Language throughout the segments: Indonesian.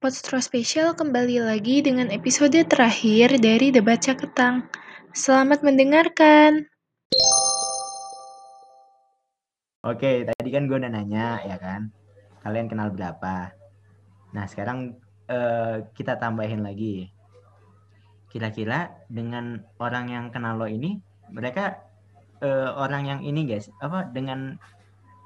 Podstro Spesial kembali lagi dengan episode terakhir dari Debat Caketang. Selamat mendengarkan. Oke, tadi kan gue udah nanya ya kan, kalian kenal berapa? Nah sekarang eh, kita tambahin lagi. Kira-kira dengan orang yang kenal lo ini, mereka eh, orang yang ini guys, apa dengan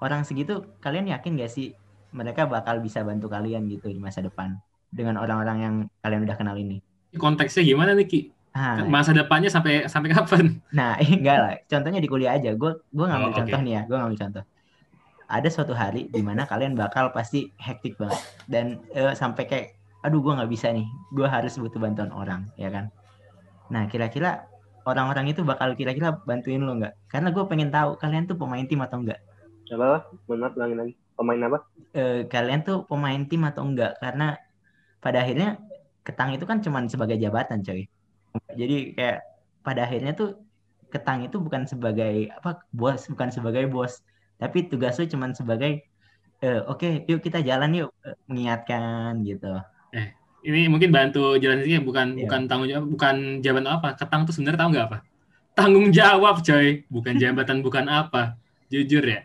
orang segitu, kalian yakin gak sih mereka bakal bisa bantu kalian gitu di masa depan dengan orang-orang yang kalian udah kenal ini. Konteksnya gimana nih Ki? Nah, Masa depannya sampai sampai kapan? nah enggak lah. Contohnya di kuliah aja. Gue gue ngambil Oh, contoh nih ya. Gue ngambil contoh. Ada suatu hari di mana kalian bakal pasti hektik banget dan eh, sampai kayak, aduh gue nggak bisa nih. Gue harus butuh bantuan orang, ya kan? Nah kira-kira orang-orang itu bakal kira-kira bantuin lo nggak? Karena gue pengen tahu kalian tuh pemain tim atau enggak. Apa? Mohon maaf, ulangin lagi. Pemain apa? eh, kalian tuh pemain tim atau enggak karena pada akhirnya ketang itu kan cuman sebagai jabatan coy jadi kayak pada akhirnya tuh ketang itu bukan sebagai apa bos bukan sebagai bos tapi tugas lu cuman sebagai eh, oke yuk kita jalan yuk eh, mengingatkan gitu Ini mungkin bantu jelasinnya bukan Iya. bukan tanggung jawab, bukan jabatan apa. Ketang tuh sebenarnya tahu nggak apa? Tanggung jawab, coy. Bukan jabatan, bukan apa. Jujur ya.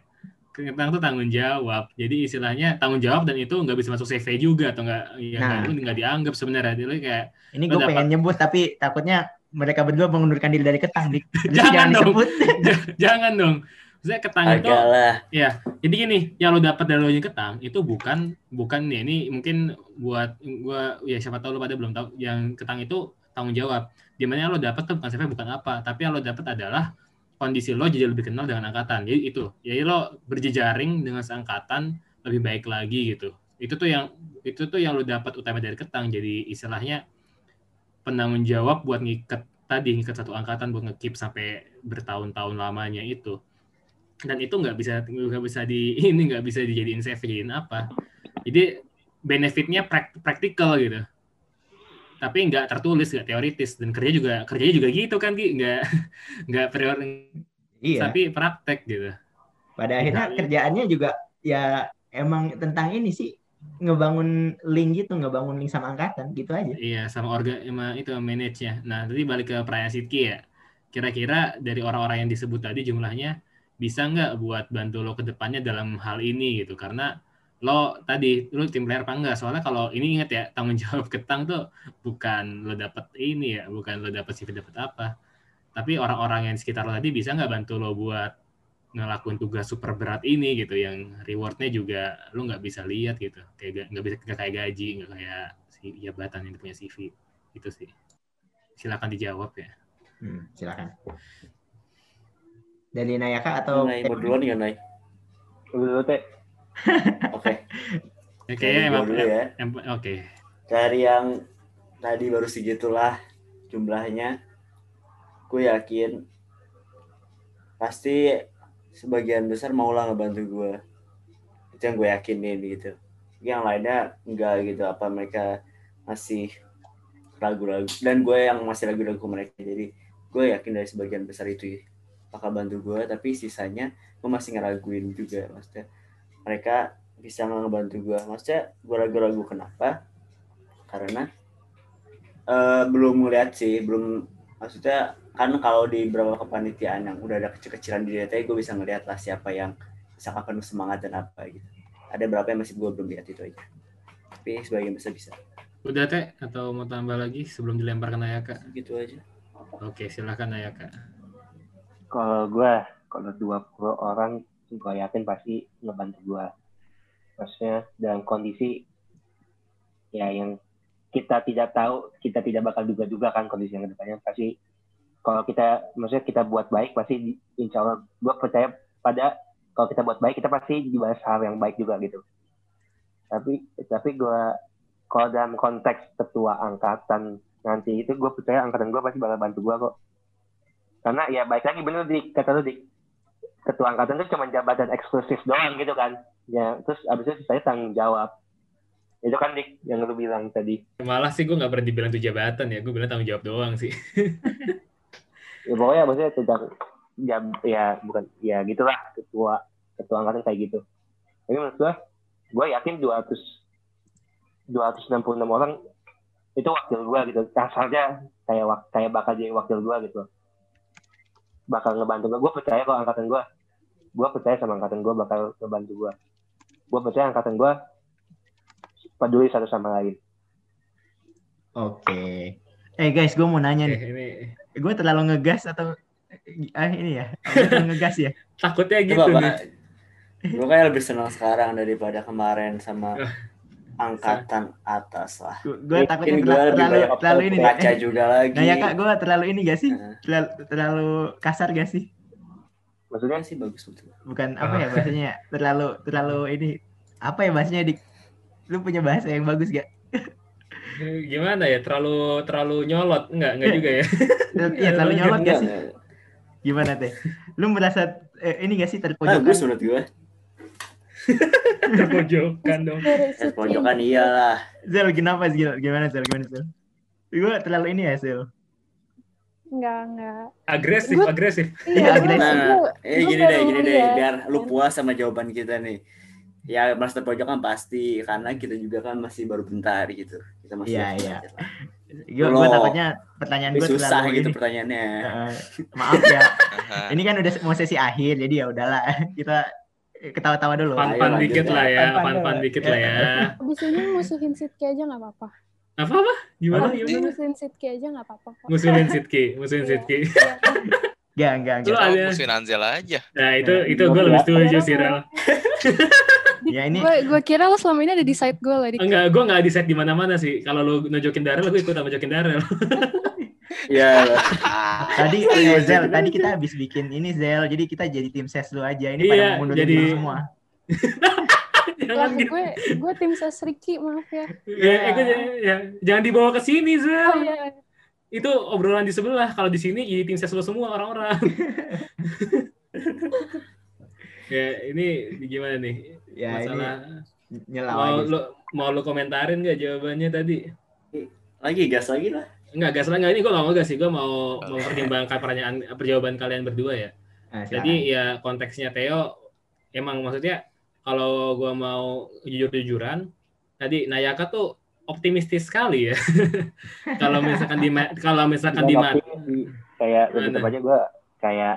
Ketang tuh tanggung jawab. Jadi istilahnya tanggung jawab dan itu nggak bisa masuk CV juga atau nggak ya Nah. nggak- nggak dianggap sebenarnya. Jadi kayak ini gue pengen nyebut tapi takutnya mereka berdua mengundurkan diri dari ketang dik Jadi Jangan dong. jangan dong. Maksudnya ketang itu Agak lah. Jadi gini, yang lo dapat dari lo yang ketang itu bukan bukan nih ini mungkin buat gua ya siapa tahu lo pada belum tahu yang ketang itu tanggung jawab. Di mana yang lo dapat tuh bukan CV bukan apa, tapi yang lo dapat adalah kondisi lo jadi lebih kenal dengan angkatan. Jadi itu, jadi lo berjejaring dengan seangkatan lebih baik lagi gitu. Itu tuh yang itu tuh yang lo dapat utama dari ketang. Jadi istilahnya penanggung jawab buat ngikat tadi ngikat satu angkatan buat ngekip sampai bertahun-tahun lamanya itu dan itu nggak bisa nggak bisa di ini nggak bisa dijadiin jadiin apa jadi benefitnya prak- praktikal gitu tapi nggak tertulis nggak teoritis. Dan kerja juga kerjanya juga gitu kan Ki nggak nggak priori iya. tapi praktek gitu. Pada akhirnya Iya. kerjaannya juga ya emang tentang ini sih ngebangun link gitu ngebangun link sama angkatan gitu aja. Iya sama orga sama itu manage nya nah tadi balik ke perayaan Sidki ya. Kira-kira dari orang-orang yang disebut tadi jumlahnya bisa nggak buat bantu lo ke depannya dalam hal ini gitu? Karena lo tadi lo tim player apa enggak soalnya kalau ini inget ya tanggung jawab ketang tuh bukan lo dapet ini ya bukan lo dapet CV dapet apa tapi orang-orang yang di sekitar lo tadi bisa nggak bantu lo buat ngelakuin tugas super berat ini gitu yang rewardnya juga lo nggak bisa lihat gitu kayak ga- nggak bisa nggak kayak gaji nggak kayak si jabatan yang punya CV itu sih silakan dijawab ya Hmm, silakan. Dari Nayaka atau Nai mau duluan ya. Lu dulu, Teh. Oke. Ya, kayaknya gua emang ya. oke Dari yang tadi baru segitulah jumlahnya. Gue yakin pasti sebagian besar mau lah ngebantu gue. Itu yang gue yakinin gitu. Yang lainnya enggak gitu apa mereka masih ragu-ragu dan gue yang masih ragu-ragu mereka jadi gue yakin dari sebagian besar itu bakal bantu gue tapi sisanya gue masih ngeraguin juga maksudnya mereka bisa ngebantu gue maksudnya gue ragu-ragu kenapa. Karena eh, belum ngeliat sih belum maksudnya kan kalau di beberapa kepanitiaan yang udah ada kecil-kecilan di DT gue bisa ngeliat lah siapa yang misalkan penuh semangat dan apa gitu. Ada beberapa yang masih gue belum lihat itu aja. Tapi sebagian besar bisa. Udah teh? Atau mau tambah lagi sebelum dilempar ke Nayaka gitu aja. Oke silakan Nayaka Kalau gue, kalau 20 orang, gue yakin pasti ngebantu gue. Maksudnya dalam kondisi ya yang kita tidak tahu, kita tidak bakal duga-duga kan kondisi yang ke depannya pasti kalau kita, maksudnya kita buat baik pasti insya Allah gue percaya pada kalau kita buat baik kita pasti dibalas hal yang baik juga gitu. Tapi tapi gue kalau dalam konteks ketua angkatan nanti itu gue percaya angkatan gue pasti bakal bantu gue kok karena ya baik lagi bener di kata lu di ketua angkatan itu cuma jabatan eksklusif doang gitu kan. Ya terus abis itu saya tanggung jawab. Itu kan dik yang lu bilang tadi. Malah sih gue nggak berhenti bilang itu jabatan ya gue bilang tanggung jawab doang sih. Ya pokoknya maksudnya tentang ya, ya bukan ya gitulah ketua ketua angkatan kayak gitu. Jadi menurut gua gue yakin 200 266 orang itu wakil gua gitu. Kasarnya kayak kayak bakal jadi wakil gua gitu bakal ngebantu gua gua percaya kok angkatan gua gua percaya sama angkatan gua bakal ngebantu gua gua percaya angkatan gua peduli satu sama lain Oke. Eh guys, gue mau nanya Oke, nih. ini Gue terlalu ngegas atau ah ini ya? Gue terlalu ngegas ya? takutnya gitu Coba, nih. Gue kayak lebih senang sekarang daripada kemarin sama. Angkatan atas lah. Gue takutnya terlalu terlalu, banyak terlalu ini. Baca Eh, juga lagi. Nah ya kak, gue terlalu ini gak sih? Terlalu, terlalu kasar gak sih? maksudnya sih bagus betul. Bukan apa ya bahasanya? Terlalu terlalu ini apa ya bahasanya di lu punya bahasa yang bagus gak? Gimana ya? Terlalu terlalu nyolot enggak? Enggak juga ya. Iya terlalu nyolot gak Enggak, sih? Gimana teh? Lu merasa eh, ini gak sih Bagus terpojokan? menurut gue. Terpojokan dong. Ya, pojokan iyalah. Zel kenapa sih? Gil? Gimana Zel? Gimana Zel? Gue terlalu ini ya Zel. Enggak, enggak. Agresif, Gua- agresif. Iya, agresif. Nah, gua- eh gua gini deh, gini deh, lihat. biar lu puas sama jawaban kita nih. Ya merasa terpojokan pasti karena kita juga kan masih baru bentar gitu. Kita masih Iya, iya. Gue Lo- takutnya pertanyaan gue susah terlalu gitu ini. pertanyaannya. Heeh. maaf ya. Ini kan udah mau sesi akhir, jadi ya udahlah kita ketawa-tawa dulu. Pan- Pan-pan Ayo, dikit lah ya, Pan-pan dikit lah ya. Abis ini musuhin Sitki aja nggak apa-apa. Apa apa? Gimana Abis ini gimana? musuhin Sitki aja nggak apa-apa. Musuhin Sitki, musuhin Iya. Sitki. Iya. Enggak, enggak, Lu ada- musuhin Anzel aja. Nah itu Ya, itu gue lebih setuju sih Rel. Ya ini Gue gue kira lo selama ini ada di side gue lah. Dik. Enggak, gue nggak di set di mana-mana sih. Kalau lu nunjukin Darel, gue ikut nunjukin Darel. Iya. tadi Iya, eh, Zel, gitu. tadi kita habis bikin ini Zel, jadi kita jadi tim ses lu aja. Ini Iya, pada mundurin jadi- semua. Jangan gue gue tim ses Ricky maaf ya. Ya, gua jangan- ya, jangan dibawa ke sini, Oh Zel. iya. Itu obrolan di sebelah. Kalau di sini jadi tim ses lu semua orang-orang. ya, ini gimana nih? Ya Masalah ini nyelau mau aja. lu mau lu komentarin nggak jawabannya tadi? Lagi gas lagi lah. Enggak, gas lah enggak ini gue nggak mau gas sih. Gue mau mempertimbangkan pertanyaan perjawaban kalian berdua ya. Nah, silakan. Jadi ya konteksnya Theo emang maksudnya kalau gua mau jujur-jujuran tadi Nayaka tuh optimistis sekali ya. kalau misalkan di kalau misalkan di Nggak ma- optimis sih. kayak ya Mana? tetap aja gue kayak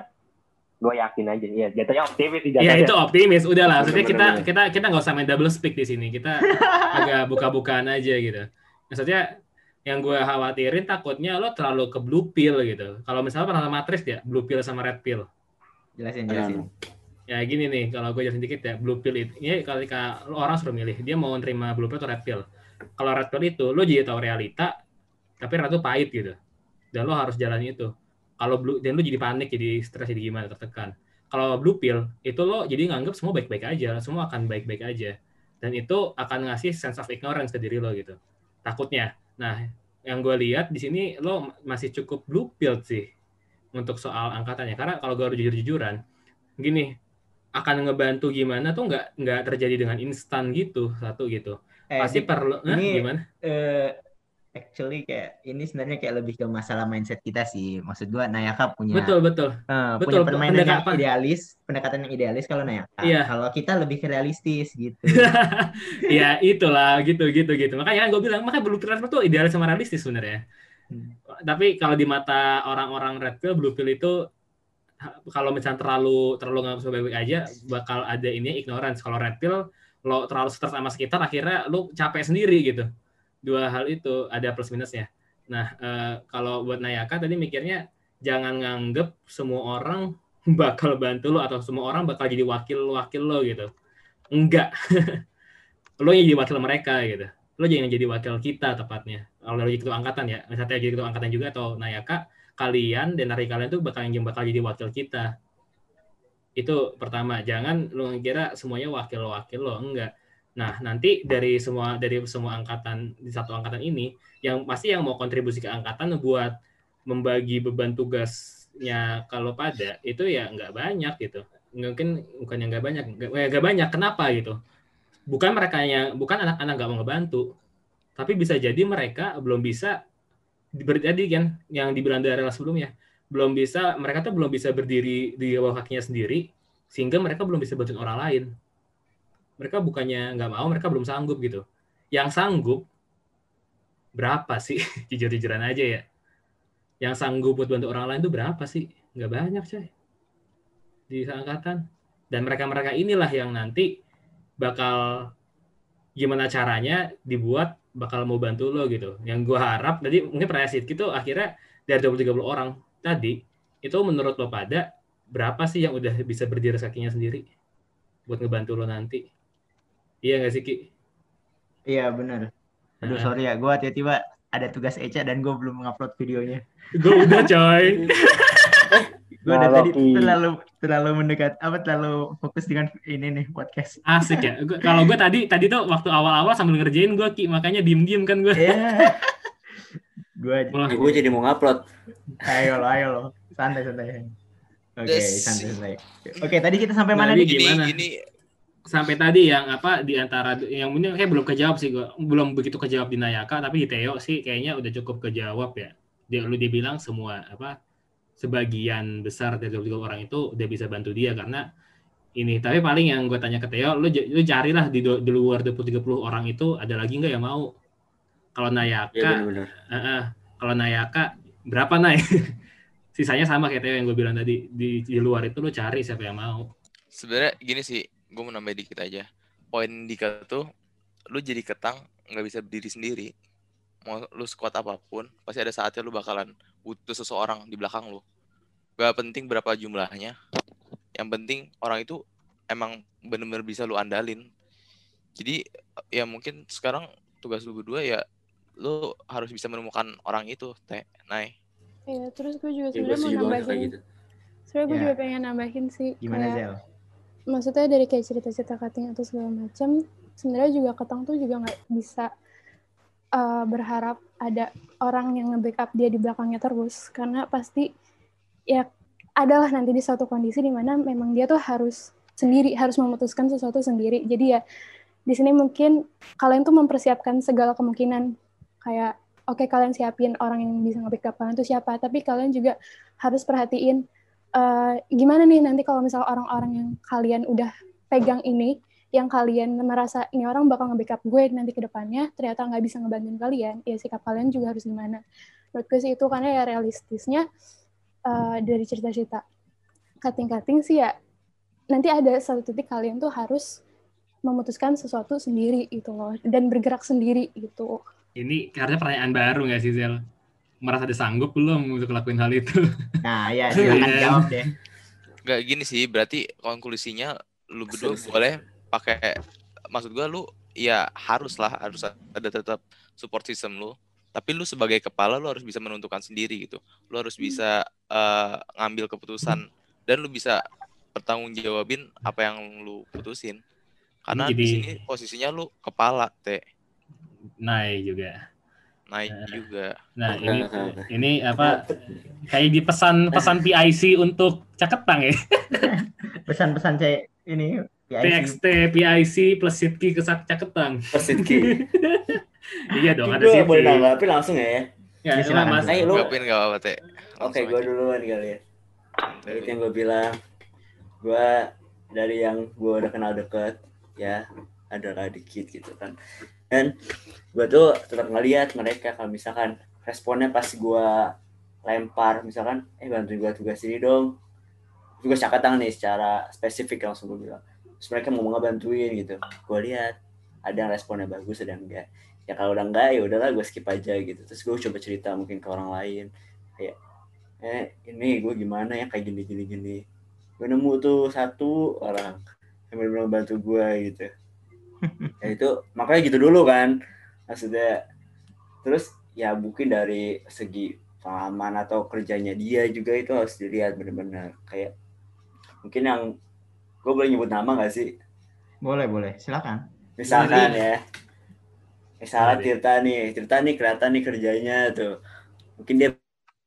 gue yakin aja ya jatuhnya optimis sih Ya itu optimis, udahlah. Maksudnya kita kita kita nggak usah main double speak di sini. Kita agak buka-bukaan aja gitu. Maksudnya yang gue khawatirin takutnya lo terlalu ke blue pill gitu. Kalau misalnya pernah Matrix ya, blue pill sama red pill. jelasin jelasin. Ya gini nih, kalau gue jelasin dikit ya, blue pill itu, ini ketika lo orang suruh milih, dia mau nerima blue pill atau red pill. Kalau red pill itu, lo jadi tahu realita, tapi itu pahit gitu. Dan lo harus jalani itu. Kalau blue, dan lo jadi panik, jadi stres, jadi gimana, tertekan. Kalau blue pill, itu lo jadi nganggap semua baik-baik aja, semua akan baik-baik aja. Dan itu akan ngasih sense of ignorance ke diri lo gitu. Takutnya. Nah, yang gue lihat di sini lo masih cukup blue pill sih untuk soal angkatannya. Karena kalau gue harus jujur-jujuran, gini, akan ngebantu gimana tuh nggak nggak terjadi dengan instan gitu satu gitu Eh, pasti perlu ini- gimana eh, actually kayak ini sebenarnya kayak lebih ke masalah mindset kita sih. Maksud gua Nayaka punya betul betul eh, betul, punya permainan yang pendekatan. idealis, pendekatan yang idealis kalau Nayaka. Iya. Kalau kita lebih ke realistis gitu. ya itulah gitu gitu gitu makanya kan gue bilang makanya blue pill itu idealis sama realistis sebenarnya Hmm. tapi kalau di mata orang-orang red pill blue pill itu kalau misalnya terlalu terlalu nggak baik-baik aja bakal ada ini ignorance kalau red pill lo terlalu stres sama sekitar akhirnya lo capek sendiri gitu dua hal itu ada plus minusnya. Nah eh, kalau buat Nayaka tadi mikirnya jangan nganggep semua orang bakal bantu lo atau semua orang bakal jadi wakil wakil lo gitu. Enggak. Lo yang jadi wakil mereka gitu. Lo jangan jadi wakil kita tepatnya. Kalau jadi ketua angkatan ya misalnya jadi ketua angkatan juga atau Nayaka kalian dan dari kalian tuh bakal yang bakal jadi wakil kita. Itu pertama. Jangan lo kira semuanya wakil-wakil lo. Enggak nah nanti dari semua dari semua angkatan di satu angkatan ini yang pasti yang mau kontribusi ke angkatan buat membagi beban tugasnya kalau pada itu ya nggak banyak gitu. Mungkin bukan yang nggak banyak nggak nggak banyak. Kenapa gitu? Bukan mereka yang bukan anak-anak nggak mau ngebantu tapi bisa jadi mereka belum bisa berjadi kan yang dibilang dari sebelumnya. Belum bisa mereka tuh belum bisa berdiri di bawah kakinya sendiri sehingga mereka belum bisa bantuin orang lain mereka bukannya nggak mau mereka belum sanggup gitu. Yang sanggup berapa sih? Jujur-jujuran aja ya. Yang sanggup buat bantu orang lain itu berapa sih? Nggak banyak coy. Di angkatan dan mereka-mereka inilah yang nanti bakal gimana caranya dibuat bakal mau bantu lo gitu. Yang gua harap tadi mungkin pertanyaan Sidki itu akhirnya dari 20-30 orang tadi itu menurut lo pada berapa sih yang udah bisa berdiri kakinya sendiri buat ngebantu lo nanti iya nggak sih Ki? Iya benar. Aduh Nah. sorry ya, gue tiba-tiba ada tugas Eca dan gue belum ngupload videonya. gue udah coy Gue udah tadi terlalu terlalu mendekat, apa terlalu fokus dengan ini nih podcast. asik ya Gua- kalau gue tadi tadi tuh waktu awal-awal sambil ngerjain gue Ki makanya diem-diem kan gue Iya. gue gue jadi mau ngupload ayo lo, ayo lo, santai santai. Oke, Des. santai santai. Oke, tadi kita sampai Nah, mana nih? Ini ini sampai tadi yang apa di antara yang ini kayak belum kejawab sih gue belum begitu kejawab di Nayaka tapi di Theo sih kayaknya udah cukup kejawab ya. Dia lu dibilang semua apa sebagian besar dari 20 orang itu udah bisa bantu dia karena ini. Tapi paling yang gue tanya ke Theo lu lu carilah di, do- di luar 20 30 orang itu ada lagi nggak yang mau? Kalau Nayaka ya eh, eh, kalau Nayaka berapa Nay? Sisanya sama kayak Theo yang gue bilang tadi di, di luar itu lu cari siapa yang mau. Sebenarnya gini sih, gue mau nambahin dikit aja. Poin Dika tuh, lu jadi ketang nggak bisa berdiri sendiri. Mau lu sekuat apa pun, pasti ada saatnya lu bakalan butuh seseorang di belakang lu. Gak penting berapa jumlahnya, yang penting orang itu emang bener-bener bisa lu andalin. Jadi ya mungkin sekarang tugas lu berdua ya lu harus bisa menemukan orang itu, teh, Nay. Iya, terus gue juga ya gue sebenarnya mau banget kayak nambahin. gitu Sebenarnya gue Ya. juga pengen nambahin sih. Gimana kayak- Zel? Maksudnya dari kayak cerita-cerita cutting atau segala macam sebenarnya juga ketang tuh juga nggak bisa uh, berharap ada orang yang nge-backup dia di belakangnya terus. Karena pasti ya adalah nanti di suatu kondisi di mana memang dia tuh harus sendiri harus memutuskan sesuatu sendiri. Jadi ya di sini mungkin kalian tuh mempersiapkan segala kemungkinan. Kayak oke kalian siapin orang yang bisa nge-backup kalian tuh siapa. Tapi kalian juga harus perhatiin eh, gimana nih nanti kalau misalnya orang-orang yang kalian udah pegang ini, yang kalian merasa ini orang bakal nge-backup gue nanti ke depannya, ternyata nggak bisa ngebantuin kalian, ya sikap kalian juga harus gimana. Menurut gue sih itu karena ya realistisnya eh, dari cerita-cerita cutting-cutting sih ya nanti ada satu titik kalian tuh harus memutuskan sesuatu sendiri gitu loh dan bergerak sendiri gitu. Ini karena pertanyaan baru nggak sih Zel? Merasa ada sanggup belum untuk lakuin hal itu? Nah, ya silakan Iya. jawab deh. Gak gini sih, berarti konklusinya lu berdua boleh pakai maksud gua lu ya harus lah harus ada tetap support system lu. Tapi lu sebagai kepala lu harus bisa menentukan sendiri gitu. Lu harus bisa eh, ngambil keputusan dan lu bisa bertanggung jawabin apa yang lu putusin. Karena di sini posisinya lu kepala, Teh. Nay juga. Naik Eh. juga. Nah ini Nah, ini apa kayak di pesan pesan PIC untuk caketang ya Pesan-pesan saya ini PIC. TXT PIC plus Sitki ke caketang persit ki iya dong ada Sitki boleh nanggapi langsung ya ya Ya, silakan. mas Ayo, lu- Gapin gak apa-apa, Teh. oke gue aja. duluan kali ya Dari- yang gue bilang gue dari yang gue udah kenal deket ya adalah dikit gitu kan dan gue tuh tetap ngeliat mereka kalau misalkan responnya pas gue lempar misalkan eh bantuin gue tugas ini dong. Tugas cakatang nih secara spesifik langsung gue bilang. Terus mereka mau ngebantuin gitu. Gue lihat ada yang responnya bagus ada yang enggak. Ya kalau udah enggak ya udahlah gue skip aja gitu. Terus gue coba cerita mungkin ke orang lain. Kayak eh ini gue gimana ya kayak gini gini gini. Gue nemu tuh satu orang yang benar-benar bantu gue gitu ya itu makanya gitu dulu kan maksudnya. Terus ya mungkin dari segi pengalaman atau kerjanya dia juga itu harus dilihat benar-benar kayak mungkin yang gue boleh nyebut nama gak sih? Boleh, boleh. Silakan. misalkan ya. Misalnya. Tirta nih Tirta nih kelihatan nih kerjanya tuh. Mungkin dia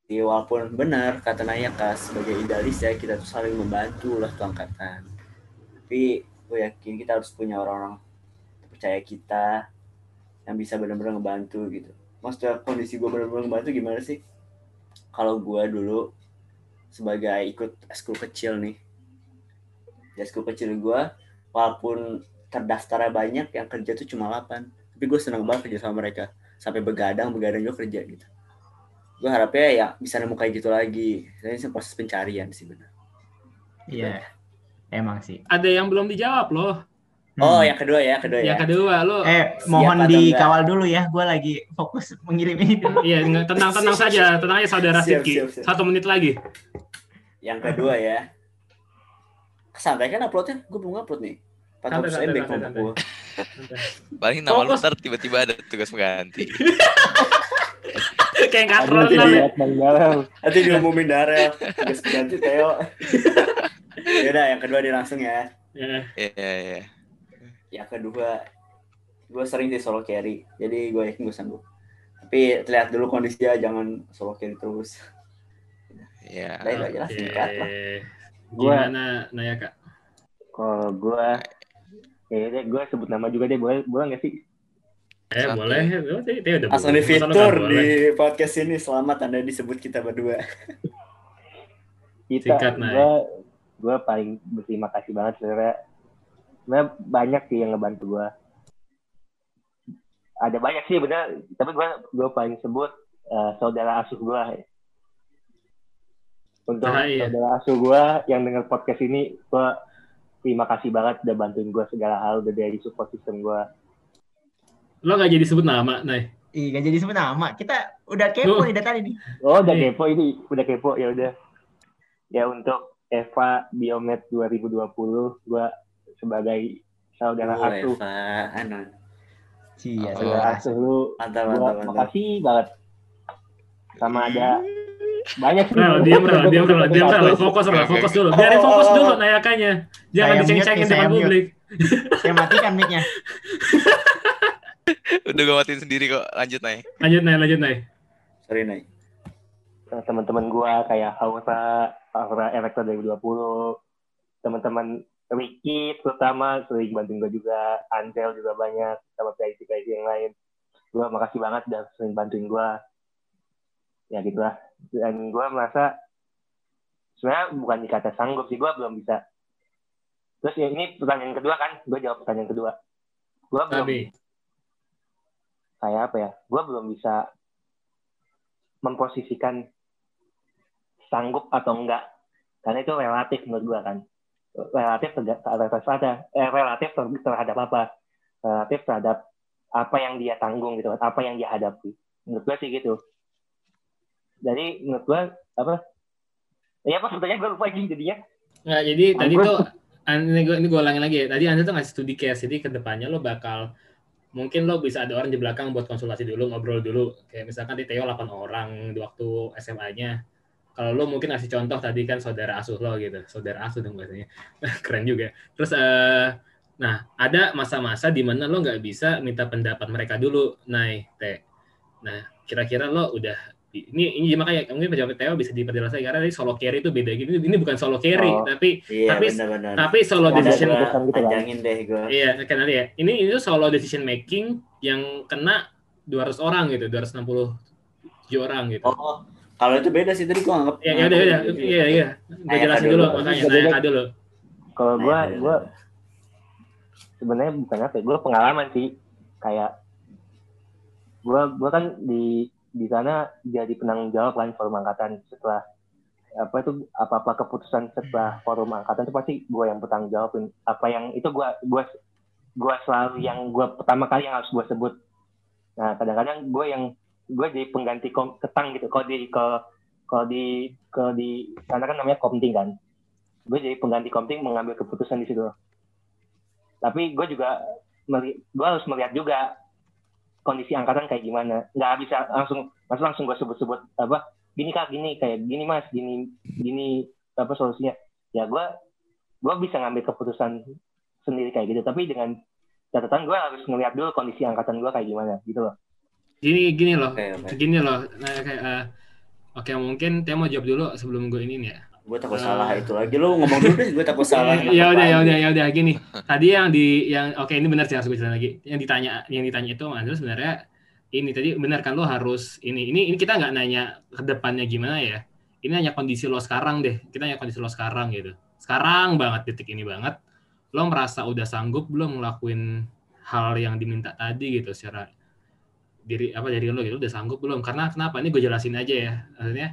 ya, walaupun benar kata Nayaka sebagai idealis ya kita tuh saling membantu lah tuh angkatan. Tapi gue yakin kita harus punya orang-orang percaya kita yang bisa benar-benar ngebantu gitu. Maksudnya kondisi gue benar-benar ngebantu gimana sih? Kalau gue dulu sebagai ikut eskul kecil nih di eskul kecil gue walaupun terdaftarnya banyak yang kerja tuh cuma 8 tapi gue senang banget kerja sama mereka. Sampai begadang begadang juga kerja gitu. Gue harapnya ya bisa nemu kayak gitu lagi. Ini proses pencarian sih benar. Iya. Emang sih. Ada yang belum dijawab loh. Oh Hmm. yang kedua ya kedua ya Yang kedua lo Eh, Siap mohon atau dikawal dulu ya. Gue lagi fokus mengirim ini dulu. Iya, tenang-tenang saja, tenang aja saudara Siap, Sidki. siap, siap. Satu menit lagi. yang kedua ya santai kan uploadnya gue belum upload nih 400 Santai, santai, MB kelompok gue Paling nama lu ntar tiba-tiba ada tugas pengganti. Kayak Bang Galang. nanti diumumin Darel tugas ganti Theo Yaudah yang kedua dia langsung ya Ya. Iya, iya. Yang kedua gue sering sih solo carry jadi gue yakin gue sanggup tapi lihat dulu kondisinya jangan solo carry terus Iya. Udah, itu aja lah, singkat lah. Gimana Naya kak? Kalau gue, ya deh, gue sebut nama juga deh, boleh, boleh nggak sih? Eh Santai. boleh. Tadi- tadi udah langsung di fitur di podcast ini selamat anda disebut kita berdua Kita, Singkat, gue, gue paling berterima kasih banget sebenarnya. Sebenarnya banyak sih yang ngebantu gue. Ada banyak sih bener, tapi gue gue paling sebut eh, saudara asuh gue. Untuk Ah, iya. saudara asuh gue yang denger podcast ini, gue terima kasih banget udah bantuin gue segala hal, udah dari support system gue. Lo nggak jadi sebut nama, Nay. Ih, gak jadi sebut nama. Kita udah kepo Tuh. nih dari tadi nih. Oh, udah Iya. kepo ini, udah kepo ya udah. Ya untuk Eva Biomed 2020, gua sebagai saudara Oh, asuh, Cia, Oh. saudara asuh lu, mantap mantap mantap makasih banget. Sama ada banyak sih. Rel, diam Rel, diam Rel, diam Rel. Fokus Rel, fokus dulu. Biarin fokus dulu Nayakannya. Jangan diceng-cengin depan publik. Saya matikan mic-nya. Udah gue matiin sendiri kok. Lanjut, Nay. Lanjut Nay, lanjut Nay. sorry Nay Eh, teman-teman gua kayak Aura, Aura Electro 2020, teman-teman Ricky terutama sering bantuin gua juga, Ansel juga banyak, sama PIC-PIC yang lain. Gua makasih banget udah sering bantuin gua. Ya gitu lah. Dan gua merasa sebenarnya bukan dikata sanggup sih, gua belum bisa. Terus ya ini pertanyaan kedua kan, gua jawab pertanyaan kedua. Gua belum Tapi, kayak apa ya gue belum bisa memposisikan sanggup atau enggak karena itu relatif menurut gue kan relatif relatif ada eh, relatif ter- terhadap apa relatif terhadap apa yang dia tanggung gitu apa yang dia hadapi menurut gue sih gitu jadi menurut gue apa ya apa pertanyaan gue lupa lagi jadinya nggak jadi tadi Anggur. tuh an- ini gue ini gue ulangin lagi ya. Tadi Anda tuh ngasih studi case, jadi ke depannya lo bakal mungkin lo bisa ada orang di belakang buat konsultasi dulu, ngobrol dulu. Kayak misalkan di Theo 8 orang di waktu SMA-nya. Kalau lo mungkin ngasih contoh tadi kan saudara asuh lo gitu, saudara asuh dong bahasanya. Keren juga. Terus eh nah ada masa-masa di mana lo nggak bisa minta pendapat mereka dulu, Nay, Teh. Nah, kira-kira lo udah ini ini makanya mungkin penjawab Theo bisa diperjelas lagi karena tadi solo carry itu beda gitu. Ini bukan solo carry, Oh. tapi iya Tapi- benar-benar tapi solo Ada decision gitu panjangin deh gue Iya, kan ya. Ini itu solo decision making yang kena 200 orang gitu, 267 orang gitu. oh kalau itu beda sih tadi gue anggap Ya, ya udah, ya udah. Iya, iya. Gue Naya jelasin dulu. makanya Beda- Naya dulu. kalau gue iya, gue iya. sebenarnya bukan apa ya gue pengalaman sih kayak gue gue kan di di sana jadi penanggung jawab kan forum angkatan setelah apa itu apa apa keputusan setelah forum angkatan itu pasti gue yang bertanggung jawabin apa yang itu gue gue gue selalu yang gue pertama kali yang harus gue sebut nah kadang-kadang gue yang gue jadi pengganti kom, ketang gitu. Kalau di ke kalau di ke di sana kan namanya komting kan. Gue jadi pengganti komting mengambil keputusan di situ. Tapi gue juga gue harus melihat juga kondisi angkatan kayak gimana. Nggak bisa langsung langsung langsung gue sebut-sebut apa gini kak gini kayak gini mas gini gini apa solusinya. Ya gue gue bisa ngambil keputusan sendiri kayak gitu. Tapi dengan catatan gue harus ngeliat dulu kondisi angkatan gue kayak gimana gitu loh Gini gini loh. oke oke Gini loh. Nah, kayak eh, Oke, mungkin Theo mau jawab dulu sebelum gue ini nih ya. gue takut Eh. salah itu lagi lu ngomong dulu deh gue takut salah ya udah ya udah ya udah gini tadi yang di yang oke ini benar sih harus gue ceritain lagi yang ditanya yang ditanya itu Mas sebenarnya ini tadi benar kan lo harus ini ini ini kita nggak nanya ke depannya gimana ya ini hanya kondisi lo sekarang deh kita hanya kondisi lo sekarang gitu sekarang banget titik ini banget lo merasa udah sanggup belum ngelakuin hal yang diminta tadi gitu secara diri apa dari lo gitu udah sanggup belum? Karena kenapa? Ini gue jelasin aja ya. Maksudnya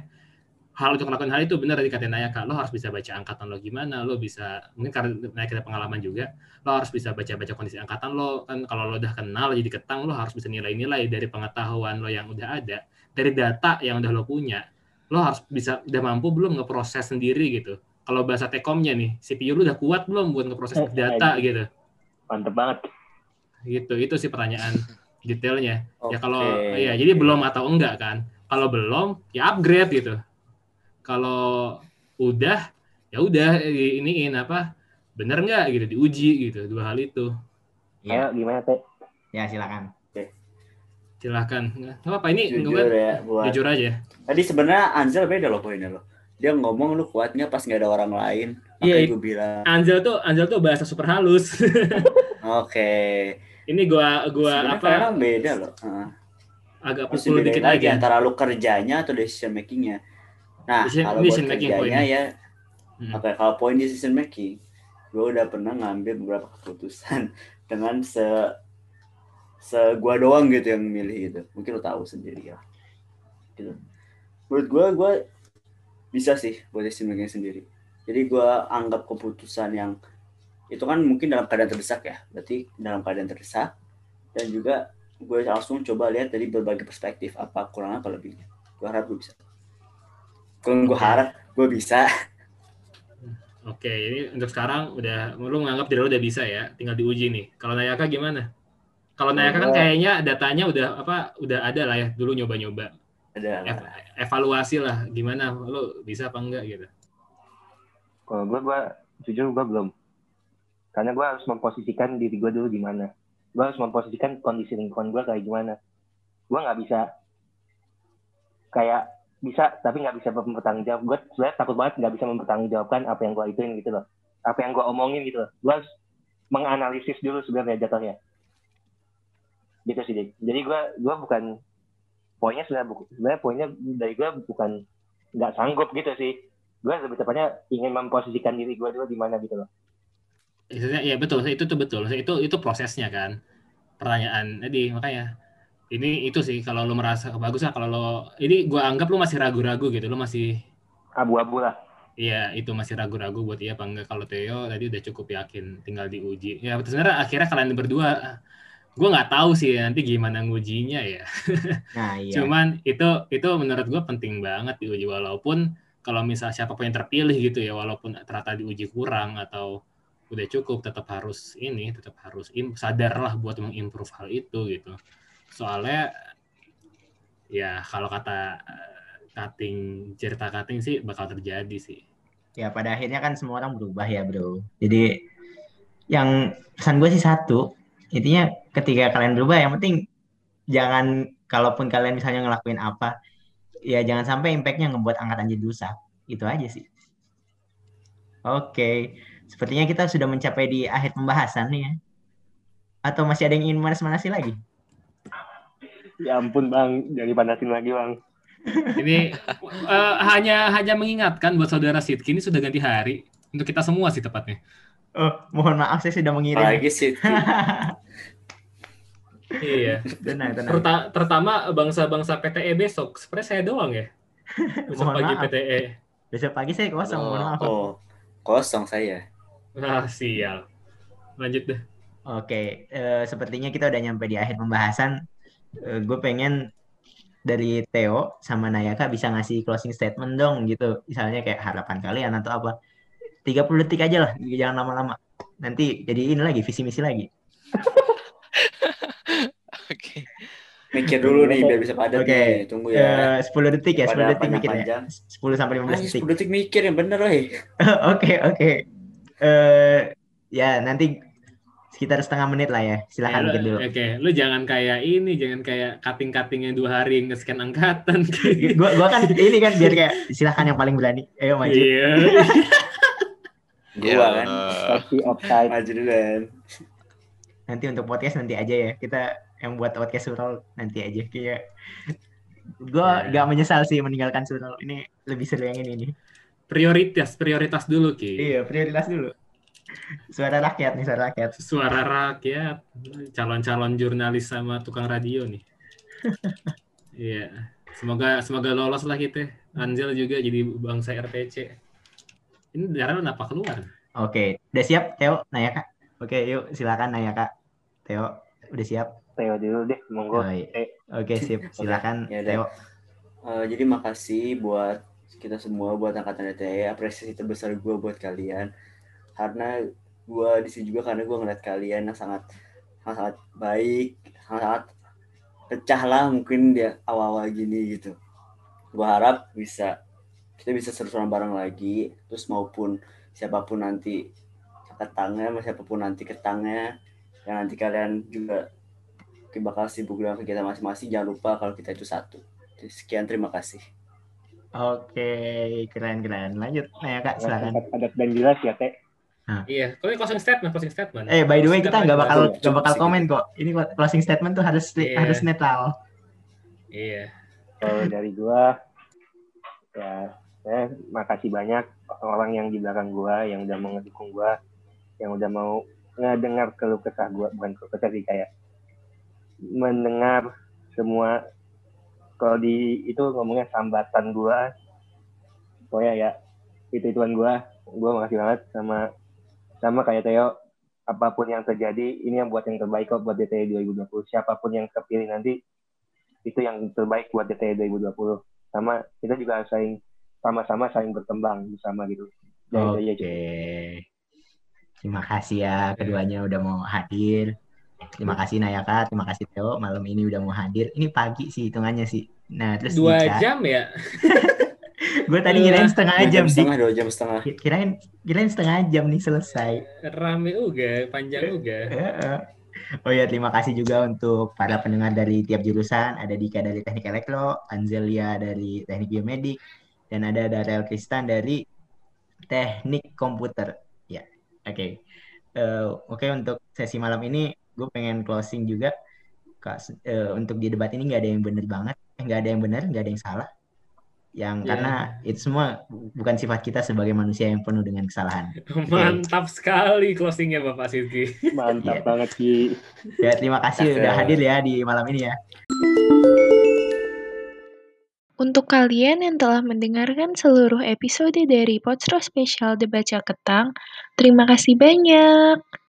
hal untuk melakukan hal itu benar tadi kata Naya kak. Lo harus bisa baca angkatan lo gimana lo bisa mungkin karena Naya kita pengalaman juga lo harus bisa baca-baca kondisi angkatan lo kan kalau lo udah kenal jadi ketang lo harus bisa nilai-nilai dari pengetahuan lo yang udah ada dari data yang udah lo punya. Lo harus bisa udah mampu belum ngeproses sendiri gitu? Kalau bahasa tekomnya nih CPU lo udah kuat belum buat ngeproses data gitu? Mantep banget. gitu itu sih pertanyaan detailnya. Ya kalau ya jadi belum atau enggak kan. Kalau belum ya upgrade gitu. Kalau udah ya udah iniin apa bener nggak gitu diuji gitu dua hal itu. Ya, Ayo gimana teh? ya silakan. silahkan. Nggak apa ini Jujur ya buat jujur aja. Tadi sebenarnya Anzel beda loh poinnya loh. Dia ngomong lu kuat nggak pas nggak ada orang lain. Iya, itu- gue bilang, Anzel tuh Anzel tuh bahasa super halus. Oke. Ini gua gua Sebenarnya apa kadang beda loh. Heeh. agak pukul dibedain dikit lagi lagi antara lu kerjanya atau decision makingnya. Nah, Decision- kalau buat decision making kerjanya ya, Hmm. oke kalau poin decision making, gue udah pernah ngambil beberapa keputusan dengan se se gua doang gitu yang milih gitu. Mungkin lo tahu sendiri ya. Gitu. Menurut gue, gue bisa sih buat decision making sendiri. Jadi gue anggap keputusan yang itu kan mungkin dalam keadaan terdesak ya. Berarti dalam keadaan terdesak dan juga gue langsung coba lihat dari berbagai perspektif apa kurang apa lebihnya. Gue harap gue bisa. Kalau gue harap gue bisa. oke ini untuk sekarang udah lu menganggap diri lu udah bisa ya tinggal diuji nih kalau Nayaka gimana kalau Nayaka kan kayaknya datanya udah apa udah ada lah ya dulu nyoba-nyoba Ada lah. Ev- evaluasi lah gimana lu bisa apa enggak gitu Kalau gue, gue jujur gue belum. Karena gue harus memposisikan diri gue dulu di mana. Gue harus memposisikan kondisi lingkungan gue kayak gimana. Gue nggak bisa kayak bisa tapi nggak bisa mempertanggung jawab. Gue sebenarnya takut banget nggak bisa mempertanggungjawabkan apa yang gue ituin gitu loh. Apa yang gue omongin gitu loh. Gue harus menganalisis dulu sebenarnya jatuhnya. Gitu sih, Dik. Jadi gue gue bukan poinnya sebenarnya sebenarnya poinnya dari gue bukan nggak sanggup gitu sih gue lebih tepatnya ingin memposisikan diri gue dulu di mana gitu loh. Ya betul, itu tuh betul. Itu itu prosesnya kan. Pertanyaan. Jadi makanya ini itu sih kalau lu merasa bagus lah kalau lo ini gua anggap lu masih ragu-ragu gitu. Lu masih Abu-abu lah. Iya, itu masih ragu-ragu buat iya apa enggak. Kalau Theo tadi udah cukup yakin, tinggal diuji. Ya, sebenarnya akhirnya kalian berdua, gue nggak tahu sih nanti gimana ngujinya ya. Nah, iya. Cuman itu itu menurut gue penting banget diuji walaupun kalau misal siapa pun yang terpilih gitu ya, walaupun ternyata diuji kurang atau udah cukup, tetap harus ini, tetap harus im, sadar lah buat mengimprove hal itu gitu. Soalnya ya kalau kata eh, cutting cerita cutting sih bakal terjadi sih. Ya pada akhirnya kan semua orang berubah ya bro. Jadi yang pesan gue sih satu, intinya ketika kalian berubah yang penting jangan kalaupun kalian misalnya ngelakuin apa, ya jangan sampai impactnya ngebuat angkatan jadi rusak. Itu aja sih. Oke, sepertinya kita sudah mencapai di akhir pembahasan nih ya. Atau masih ada yang ingin manas-manasi lagi? Ya ampun bang, jadi panasin lagi bang. Ini eh, hanya hanya mengingatkan buat saudara Sidki ini sudah ganti hari untuk kita semua sih tepatnya. Oh, mohon maaf saya sudah mengirim. Apalagi sih. Iya. tenang, tenang. Terta- terutama bangsa-bangsa PTE besok. Sebenarnya saya doang ya. Besok Mohon pagi maaf. PTE. Besok pagi saya kosong, mohon maaf. Oh, kosong saya. Ah, sial. Lanjut deh. Oke, eh, sepertinya kita udah nyampe di akhir pembahasan. gue pengen dari Theo sama Nayaka bisa ngasih closing statement dong gitu. Misalnya kayak harapan kalian atau apa. 30 detik aja lah, jangan lama-lama. Nanti jadi ini lagi, visi misi lagi. Oke. Mikir dulu nih biar bisa padat Oke. nih. Tunggu ya. Eh, 10 detik ya, 10 Pada detik mikir ya. panjang-panjang. 10 sampai 15 Masih detik. 10 detik mikir yang bener loh. Oke, oke. Eh, ya nanti sekitar setengah menit lah ya. Ya, Silahkan mikir dulu. Oke, lu jangan kayak ini, jangan kayak cutting-cutting yang dua hari nge-scan angkatan. Gua, gua kan ini kan biar kayak silahkan yang paling berani. Ayo maju. Iya. Gua kan. Tapi offside. Maju duluan. nanti untuk podcast nanti aja ya kita yang buat podcast Surol nanti aja kayak gue Ya. gak menyesal sih meninggalkan Surol ini lebih seru yang ini nih Prioritas, prioritas dulu, Ki. iya prioritas dulu Suara rakyat nih, suara rakyat. Suara rakyat, calon-calon jurnalis sama tukang radio nih. Iya. Semoga semoga lolos lah kita. Anjel juga jadi bangsa RPC. Ini darah kenapa keluar? Oke, udah siap Teo, Naya Kak? Oke, yuk silakan Naya Kak. Teo, udah siap? Teo dulu deh, monggo. Oh, iya. Eh, Oke, sip. Silakan Ya udah. Teo. Eh, jadi makasih buat kita semua buat angkatan DTE apresiasi terbesar gue buat kalian. Karena gue di sini juga karena gue ngeliat kalian yang sangat sangat, sangat baik sangat pecah lah mungkin dia awal-awal gini gitu. Gue harap bisa kita bisa seru-seruan bareng lagi. Terus maupun siapa pun nanti ketangnya siapa pun nanti ketangnya yang nanti kalian juga bakal sibuk dengan kegiatan masing-masing jangan lupa kalau kita itu satu. Sekian terima kasih Oke, keren-keren. Lanjut Naya Kak, silakan. padat dan jelas ya, Teh. Iya, kalau ini closing statement, closing statement. Eh, by the way kita nggak bakal nggak bakal komen kok. Ini closing statement tuh harus Iya. harus netral. Iya. Kalau dari gua, ya saya makasih banyak orang-orang yang di belakang gua, yang udah mau ngedukung gua, yang udah mau ngedengar keluh kesah gua, bukan keluh kesah sih kayak mendengar semua kalau di itu ngomongnya sambatan gua pokoknya ya itu ituan gua gua makasih banget sama sama kayak Theo apa pun yang terjadi ini yang buat yang terbaik kok buat DTE 2020 siapa pun yang terpilih nanti itu yang terbaik buat DTE 2020 sama kita juga harus saling sama-sama saling berkembang bersama gitu Dari Oke. saya aja. Terima kasih ya keduanya udah mau hadir. Terima kasih Nayaka, terima kasih Theo malam ini udah mau hadir. Ini pagi sih hitungannya sih. Nah, terus Dua Ica. jam ya? Gue tadi kirain setengah Dua jam, Dik. setengah dua jam setengah Kirain kirain setengah jam nih selesai. Rame juga, panjang juga. Heeh. Oh ya, terima kasih juga untuk para pendengar dari tiap jurusan. Ada Dika dari Teknik Elektro, Anzelia dari Teknik Biomedik, dan ada Darel Kristan dari Teknik Komputer. Ya, oke. Eh, Oke, untuk sesi malam ini gue pengen closing juga. Kak, eh, untuk di debat ini nggak ada yang bener banget, nggak ada yang benar, nggak ada yang salah. Yang Ya. karena itu semua bukan sifat kita sebagai manusia yang penuh dengan kesalahan. Mantap sekali closingnya Bapak Sidki. mantap Iya. banget Ki Ya, terima kasih udah hadir ya di malam ini ya. Untuk kalian yang telah mendengarkan seluruh episode dari Potro Spesial Debaca Ketang, terima kasih banyak.